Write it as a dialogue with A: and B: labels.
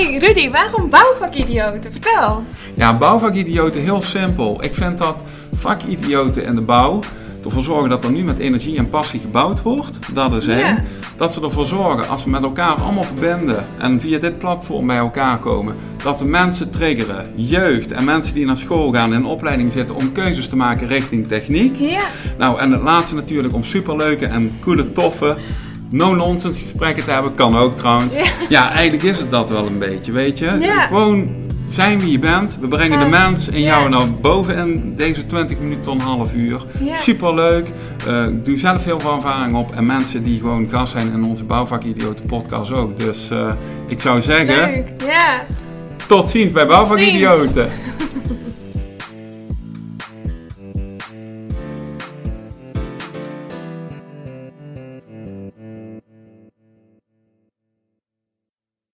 A: hey Rudy, waarom bouwvakidioten? Vertel.
B: Ja, bouwvakidioten heel simpel. Ik vind dat vakidioten in de bouw ervoor zorgen dat er nu met energie en passie gebouwd wordt. Dat is één.
A: Ja.
B: Dat ze ervoor zorgen, als we met elkaar allemaal verbinden en via dit platform bij elkaar komen, dat we mensen triggeren, jeugd en mensen die naar school gaan en in opleiding zitten om keuzes te maken richting techniek.
A: Ja.
B: Nou, en het laatste natuurlijk om superleuke en coole, toffe, no-nonsense gesprekken te hebben. Kan ook trouwens.
A: Ja.
B: Ja, eigenlijk is het dat wel een beetje, weet je.
A: Ja.
B: Gewoon zijn wie je bent. We brengen de mens in
A: Ja.
B: jou naar boven in deze 20 minuten tot een half uur. Superleuk. Ik doe zelf heel veel ervaring op. En mensen die gewoon gast zijn in onze Bouwvakidioten podcast ook. Dus eh, ik zou zeggen,
A: Leuk. Ja.
B: tot ziens bij. Bouwvakidioten.